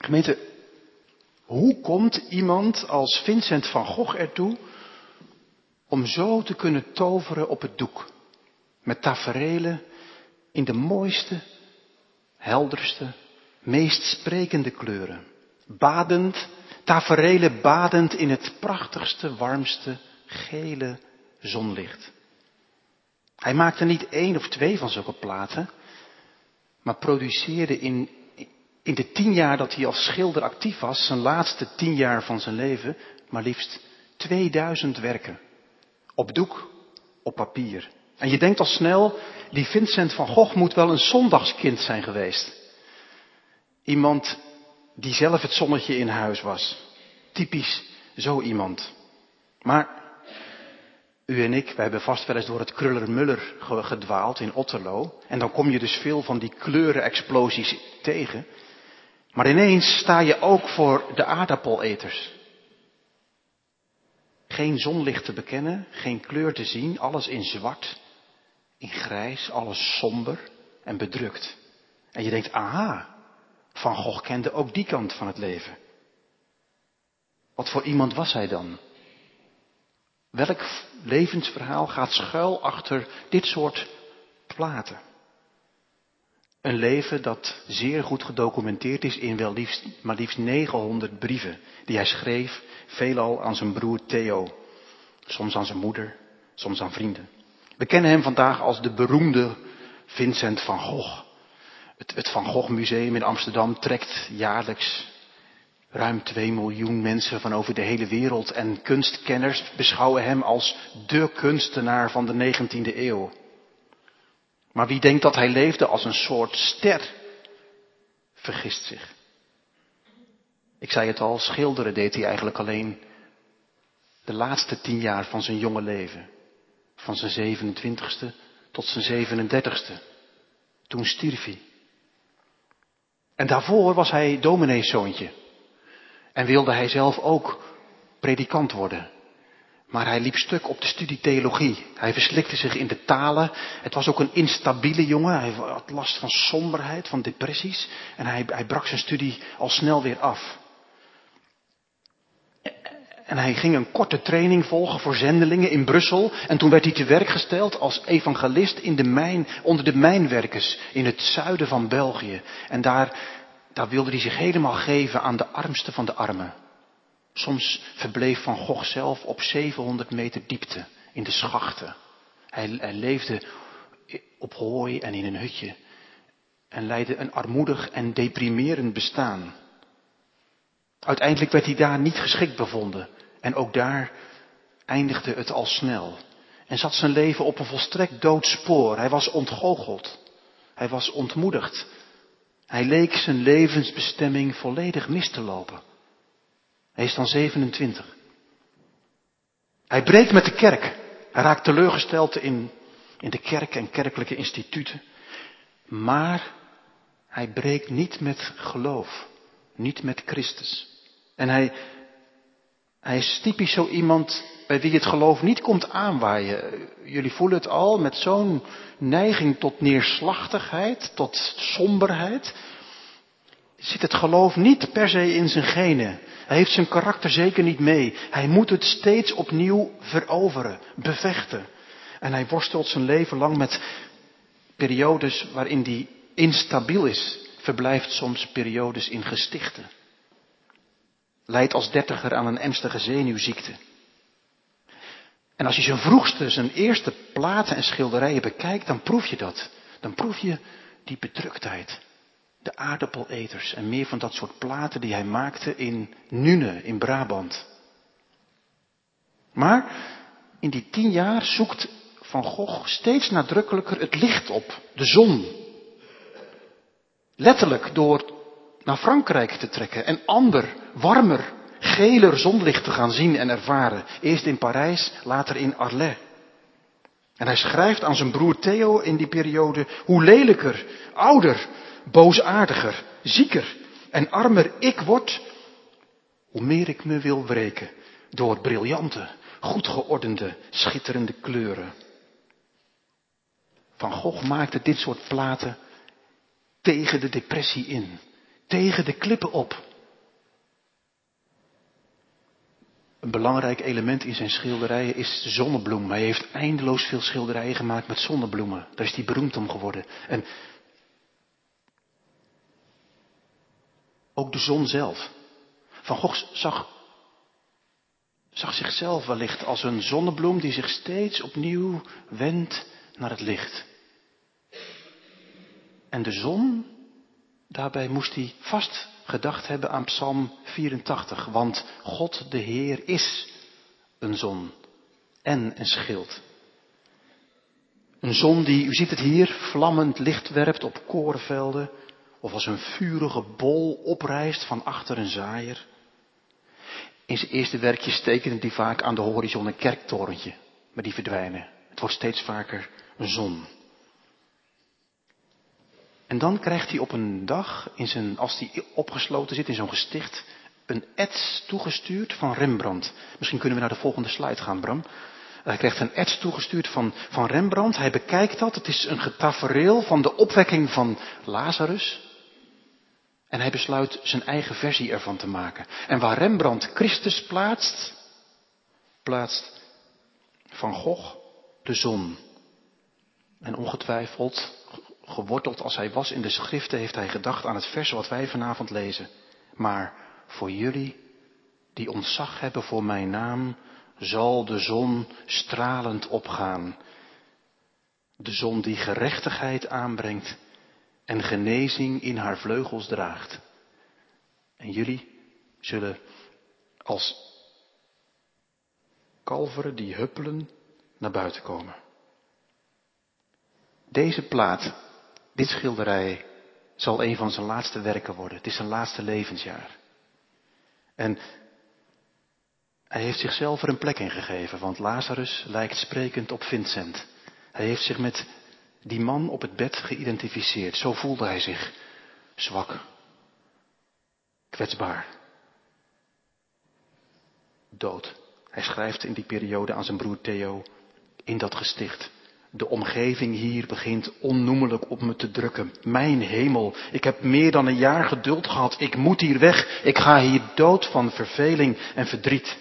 Gemeente, hoe komt iemand als Vincent van Gogh ertoe om zo te kunnen toveren op het doek? Met taferelen in de mooiste, helderste, meest sprekende kleuren. Badend, taferelen badend in het prachtigste, warmste, gele zonlicht. Hij maakte niet één of twee van zulke platen, maar produceerde in, in de tien jaar dat hij als schilder actief was, zijn laatste tien jaar van zijn leven, maar liefst 2000 werken. Op doek, op papier. En je denkt al snel, die Vincent van Gogh moet wel een zondagskind zijn geweest. Iemand die zelf het zonnetje in huis was. Typisch zo iemand. Maar u en ik, wij hebben vast wel eens door het Kruller-Muller gedwaald in Otterlo. En dan kom je dus veel van die kleurenexplosies tegen. Maar ineens sta je ook voor de aardappeleters. Geen zonlicht te bekennen, geen kleur te zien, alles in zwart, in grijs, alles somber en bedrukt. En je denkt, aha, Van Gogh kende ook die kant van het leven. Wat voor iemand was hij dan? Welk levensverhaal gaat schuil achter dit soort platen? Een leven dat zeer goed gedocumenteerd is in wel liefst, maar liefst 900 brieven die hij schreef, veelal aan zijn broer Theo, soms aan zijn moeder, soms aan vrienden. We kennen hem vandaag als de beroemde Vincent van Gogh. Het, het Van Gogh Museum in Amsterdam trekt jaarlijks ruim 2 miljoen mensen van over de hele wereld en kunstkenners beschouwen hem als de kunstenaar van de 19e eeuw. Maar wie denkt dat hij leefde als een soort ster, vergist zich. Ik zei het al, schilderen deed hij eigenlijk alleen de laatste tien jaar van zijn jonge leven. Van zijn 27ste tot zijn 37ste. Toen stierf hij. En daarvoor was hij domineeszoontje. En wilde hij zelf ook predikant worden. Maar hij liep stuk op de studie theologie. Hij verslikte zich in de talen. Het was ook een instabiele jongen. Hij had last van somberheid, van depressies. En hij, hij brak zijn studie al snel weer af. En hij ging een korte training volgen voor zendelingen in Brussel. En toen werd hij te werk gesteld als evangelist in de mijn, onder de mijnwerkers in het zuiden van België. En daar, daar wilde hij zich helemaal geven aan de armste van de armen. Soms verbleef Van Gogh zelf op 700 meter diepte in de schachten. Hij, hij leefde op hooi en in een hutje. En leidde een armoedig en deprimerend bestaan. Uiteindelijk werd hij daar niet geschikt bevonden. En ook daar eindigde het al snel. En zat zijn leven op een volstrekt dood spoor. Hij was ontgoocheld. Hij was ontmoedigd. Hij leek zijn levensbestemming volledig mis te lopen. Hij is dan 27. Hij breekt met de kerk. Hij raakt teleurgesteld in, in de kerk en kerkelijke instituten. Maar hij breekt niet met geloof. Niet met Christus. En hij, hij is typisch zo iemand bij wie het geloof niet komt aanwaaien. Jullie voelen het al met zo'n neiging tot neerslachtigheid, tot somberheid. Zit het geloof niet per se in zijn genen. Hij heeft zijn karakter zeker niet mee. Hij moet het steeds opnieuw veroveren, bevechten. En hij worstelt zijn leven lang met periodes waarin hij instabiel is. Verblijft soms periodes in gestichten leidt als dertiger aan een ernstige zenuwziekte. En als je zijn vroegste, zijn eerste platen en schilderijen bekijkt, dan proef je dat. Dan proef je die bedruktheid. De aardappeleters en meer van dat soort platen die hij maakte in Nune, in Brabant. Maar in die tien jaar zoekt Van Gogh steeds nadrukkelijker het licht op, de zon. Letterlijk door naar Frankrijk te trekken en ander, warmer, geler zonlicht te gaan zien en ervaren. Eerst in Parijs, later in Arles. En hij schrijft aan zijn broer Theo in die periode hoe lelijker, ouder, boosaardiger, zieker en armer ik word, hoe meer ik me wil wreken door briljante, goed geordende, schitterende kleuren. Van Gogh maakte dit soort platen tegen de depressie in, tegen de klippen op. Een belangrijk element in zijn schilderijen is de zonnebloem. Hij heeft eindeloos veel schilderijen gemaakt met zonnebloemen. Daar is hij beroemd om geworden. En ook de zon zelf. Van Gogh zag, zag zichzelf wellicht als een zonnebloem die zich steeds opnieuw wendt naar het licht. En de zon, daarbij moest hij vast gedacht hebben aan Psalm 84. Want God de Heer is een zon en een schild. Een zon die, u ziet het hier, vlammend licht werpt op korenvelden. Of als een vurige bol oprijst van achter een zaaier. In zijn eerste werkjes tekende hij vaak aan de horizon een kerktorentje. Maar die verdwijnen. Het wordt steeds vaker een zon. En dan krijgt hij op een dag, in zijn, als hij opgesloten zit in zo'n gesticht, een ets toegestuurd van Rembrandt. Misschien kunnen we naar de volgende slide gaan, Bram. Hij krijgt een ets toegestuurd van, van Rembrandt. Hij bekijkt dat. Het is een getafereel van de opwekking van Lazarus. En hij besluit zijn eigen versie ervan te maken. En waar Rembrandt Christus plaatst, plaatst Van Gogh de zon. En ongetwijfeld geworteld als hij was in de schriften, heeft hij gedacht aan het vers wat wij vanavond lezen. Maar voor jullie die ontzag hebben voor mijn naam, zal de zon stralend opgaan. De zon die gerechtigheid aanbrengt en genezing in haar vleugels draagt. En jullie zullen als kalveren die huppelen naar buiten komen. Deze plaat dit schilderij zal een van zijn laatste werken worden. Het is zijn laatste levensjaar. En hij heeft zichzelf er een plek in gegeven, want Lazarus lijkt sprekend op Vincent. Hij heeft zich met die man op het bed geïdentificeerd. Zo voelde hij zich. Zwak. Kwetsbaar. Dood. Hij schrijft in die periode aan zijn broer Theo in dat gesticht. De omgeving hier begint onnoemelijk op me te drukken. Mijn hemel, ik heb meer dan een jaar geduld gehad. Ik moet hier weg. Ik ga hier dood van verveling en verdriet.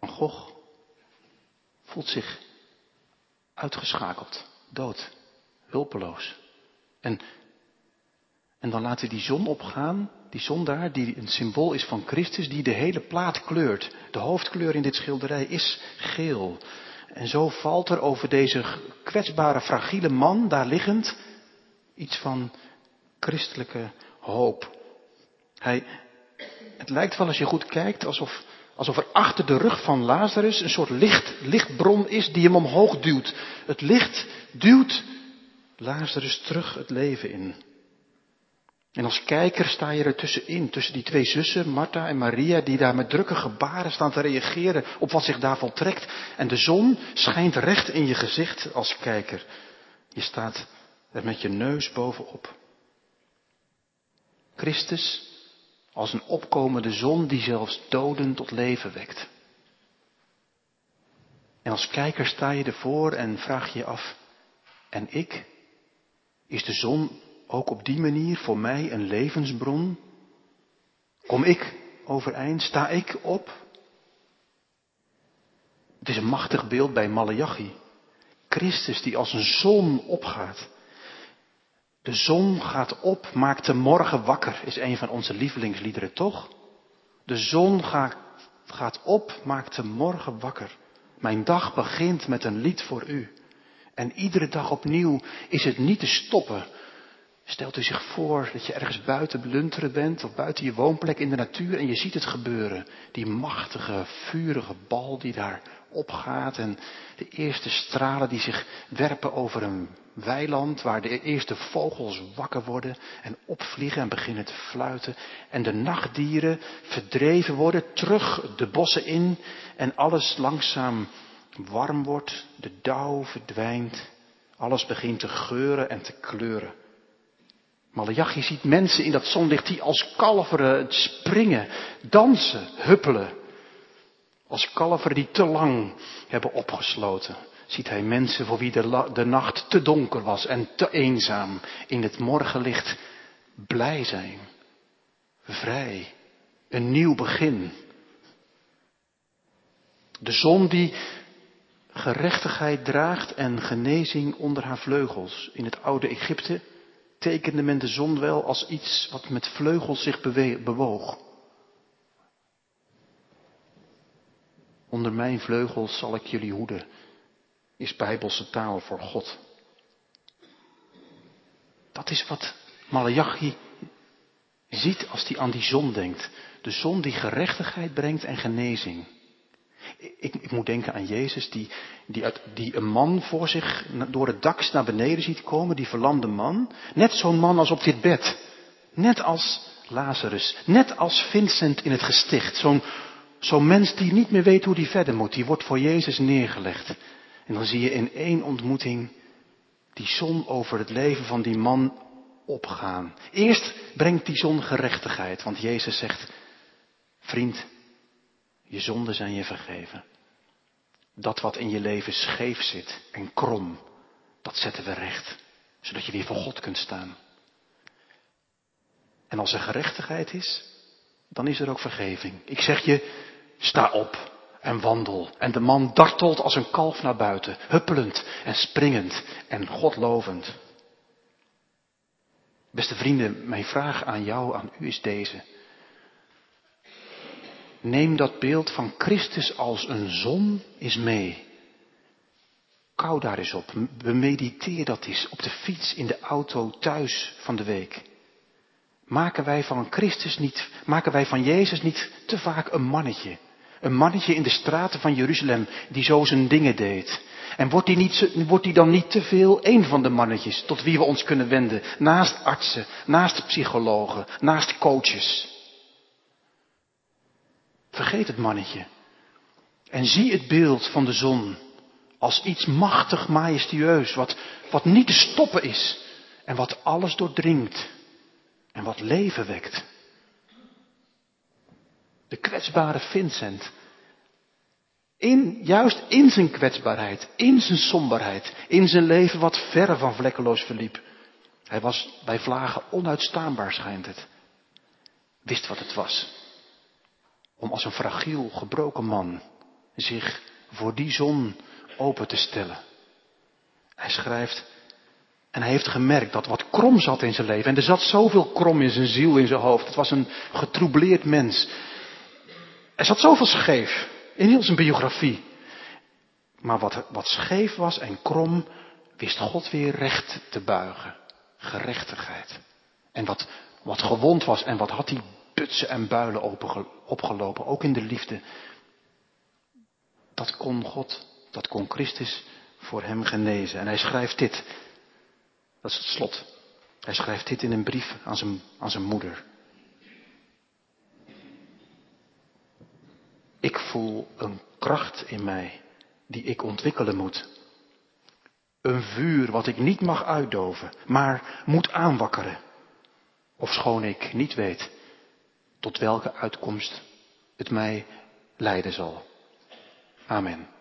Van voelt zich uitgeschakeld, dood, hulpeloos. En, en dan laat hij die zon opgaan die zon daar, die een symbool is van Christus, die de hele plaat kleurt. De hoofdkleur in dit schilderij is geel. En zo valt er over deze kwetsbare, fragiele man, daar liggend, iets van christelijke hoop. Hij, het lijkt wel als je goed kijkt, alsof, alsof er achter de rug van Lazarus een soort licht, lichtbron is die hem omhoog duwt. Het licht duwt Lazarus terug het leven in. En als kijker sta je er tussenin, tussen die twee zussen, Martha en Maria, die daar met drukke gebaren staan te reageren op wat zich daar voltrekt. En de zon schijnt recht in je gezicht als kijker. Je staat er met je neus bovenop. Christus als een opkomende zon die zelfs doden tot leven wekt. En als kijker sta je ervoor en vraag je af, en ik? Is de zon ook op die manier voor mij een levensbron? Kom ik overeind? Sta ik op? Het is een machtig beeld bij Malachi. Christus die als een zon opgaat. De zon gaat op, maakt de morgen wakker, is een van onze lievelingsliederen, toch? De zon gaat, gaat op, maakt de morgen wakker. Mijn dag begint met een lied voor u. En iedere dag opnieuw is het niet te stoppen Stelt u zich voor dat je ergens buiten blunteren bent of buiten je woonplek in de natuur en je ziet het gebeuren. Die machtige, vurige bal die daar opgaat en de eerste stralen die zich werpen over een weiland waar de eerste vogels wakker worden en opvliegen en beginnen te fluiten en de nachtdieren verdreven worden terug de bossen in en alles langzaam warm wordt, de dauw verdwijnt, alles begint te geuren en te kleuren. Malachi ziet mensen in dat zonlicht die als kalveren springen, dansen, huppelen. Als kalveren die te lang hebben opgesloten, ziet hij mensen voor wie de, de nacht te donker was en te eenzaam in het morgenlicht blij zijn. vrij. Een nieuw begin. De zon die gerechtigheid draagt en genezing onder haar vleugels. In het oude Egypte tekende men de zon wel als iets wat met vleugels zich bewoog. Onder mijn vleugels zal ik jullie hoeden, is bijbelse taal voor God. Dat is wat Malachi ziet als hij aan die zon denkt. De zon die gerechtigheid brengt en genezing. Ik, ik, moet denken aan Jezus die, die, die een man voor zich door het dak naar beneden ziet komen, die verlamde man. Net zo'n man als op dit bed. Net als Lazarus. Net als Vincent in het gesticht. Zo'n zo'n mens die niet meer weet hoe die verder moet. Die wordt voor Jezus neergelegd. En dan zie je in één ontmoeting die zon over het leven van die man opgaan. Eerst brengt die zon gerechtigheid, want Jezus zegt, vriend, je zonden zijn je vergeven. Dat wat in je leven scheef zit en krom, dat zetten we recht, zodat je weer voor God kunt staan. En als er gerechtigheid is, dan is er ook vergeving. Ik zeg je, sta op en wandel. En de man dartelt als een kalf naar buiten, huppelend en springend en godlovend. Beste vrienden, mijn vraag aan jou, aan u is deze. Neem dat beeld van Christus als een zon eens mee. Kou daar eens op. Bemediteer dat eens op de fiets, in de auto, thuis van de week. Maken wij van Christus niet, maken wij van Jezus niet te vaak een mannetje? Een mannetje in de straten van Jeruzalem die zo zijn dingen deed. En wordt die dan niet te veel een van de mannetjes tot wie we ons kunnen wenden? Naast artsen, naast psychologen, naast coaches. Vergeet het mannetje. En zie het beeld van de zon als iets machtig majestueus, wat, wat niet te stoppen is en wat alles doordringt en wat leven wekt. De kwetsbare Vincent. In, juist in zijn kwetsbaarheid, in zijn somberheid, in zijn leven wat verre van vlekkeloos verliep. Hij was bij vlagen onuitstaanbaar, schijnt het. Wist wat het was om als een fragiel, gebroken man zich voor die zon open te stellen. Hij schrijft, en hij heeft gemerkt dat wat krom zat in zijn leven, en er zat zoveel krom in zijn ziel, in zijn hoofd, het was een getroubleerd mens. Er zat zoveel scheef in heel zijn biografie. Maar wat, wat scheef was en krom, wist God weer recht te buigen. Gerechtigheid. En wat, wat gewond was en wat had hij putsen en builen opgelopen, ook in de liefde. Dat kon God, dat kon Christus voor hem genezen. En hij schrijft dit, dat is het slot. Hij schrijft dit in een brief aan zijn, aan zijn moeder. Ik voel een kracht in mij die ik ontwikkelen moet. Een vuur wat ik niet mag uitdoven, maar moet aanwakkeren. Ofschoon ik niet weet tot welke uitkomst het mij leiden zal. Amen.